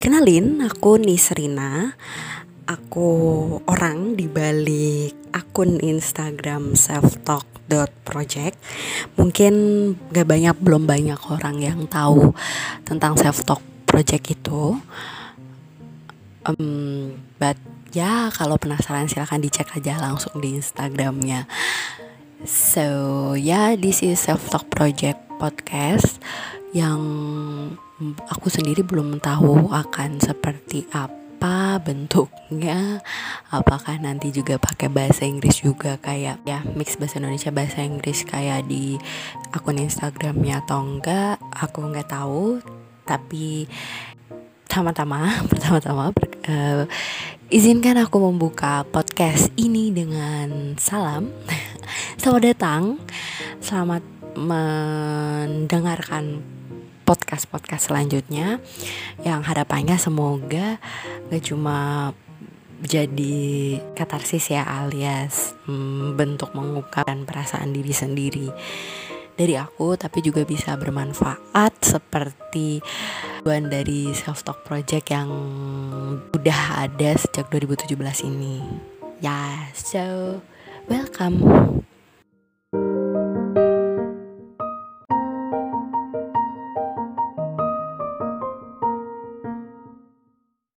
Kenalin, aku Nisrina. Aku orang di balik akun Instagram selftalk.project. Mungkin gak banyak, belum banyak orang yang tahu tentang selftalk project itu. Um, but ya kalau penasaran silahkan dicek aja langsung di Instagramnya. So ya, yeah, this is self project podcast yang aku sendiri belum tahu akan seperti apa bentuknya. Apakah nanti juga pakai bahasa Inggris juga kayak ya mix bahasa Indonesia bahasa Inggris kayak di akun Instagramnya atau enggak aku nggak tahu. Tapi pertama-tama pertama-tama uh, izinkan aku membuka podcast ini dengan salam. Selamat datang. Selamat mendengarkan podcast-podcast selanjutnya yang harapannya semoga gak cuma jadi katarsis ya alias hmm, bentuk mengungkapkan perasaan diri sendiri dari aku tapi juga bisa bermanfaat seperti tujuan dari self talk project yang udah ada sejak 2017 ini. Ya yeah, so welcome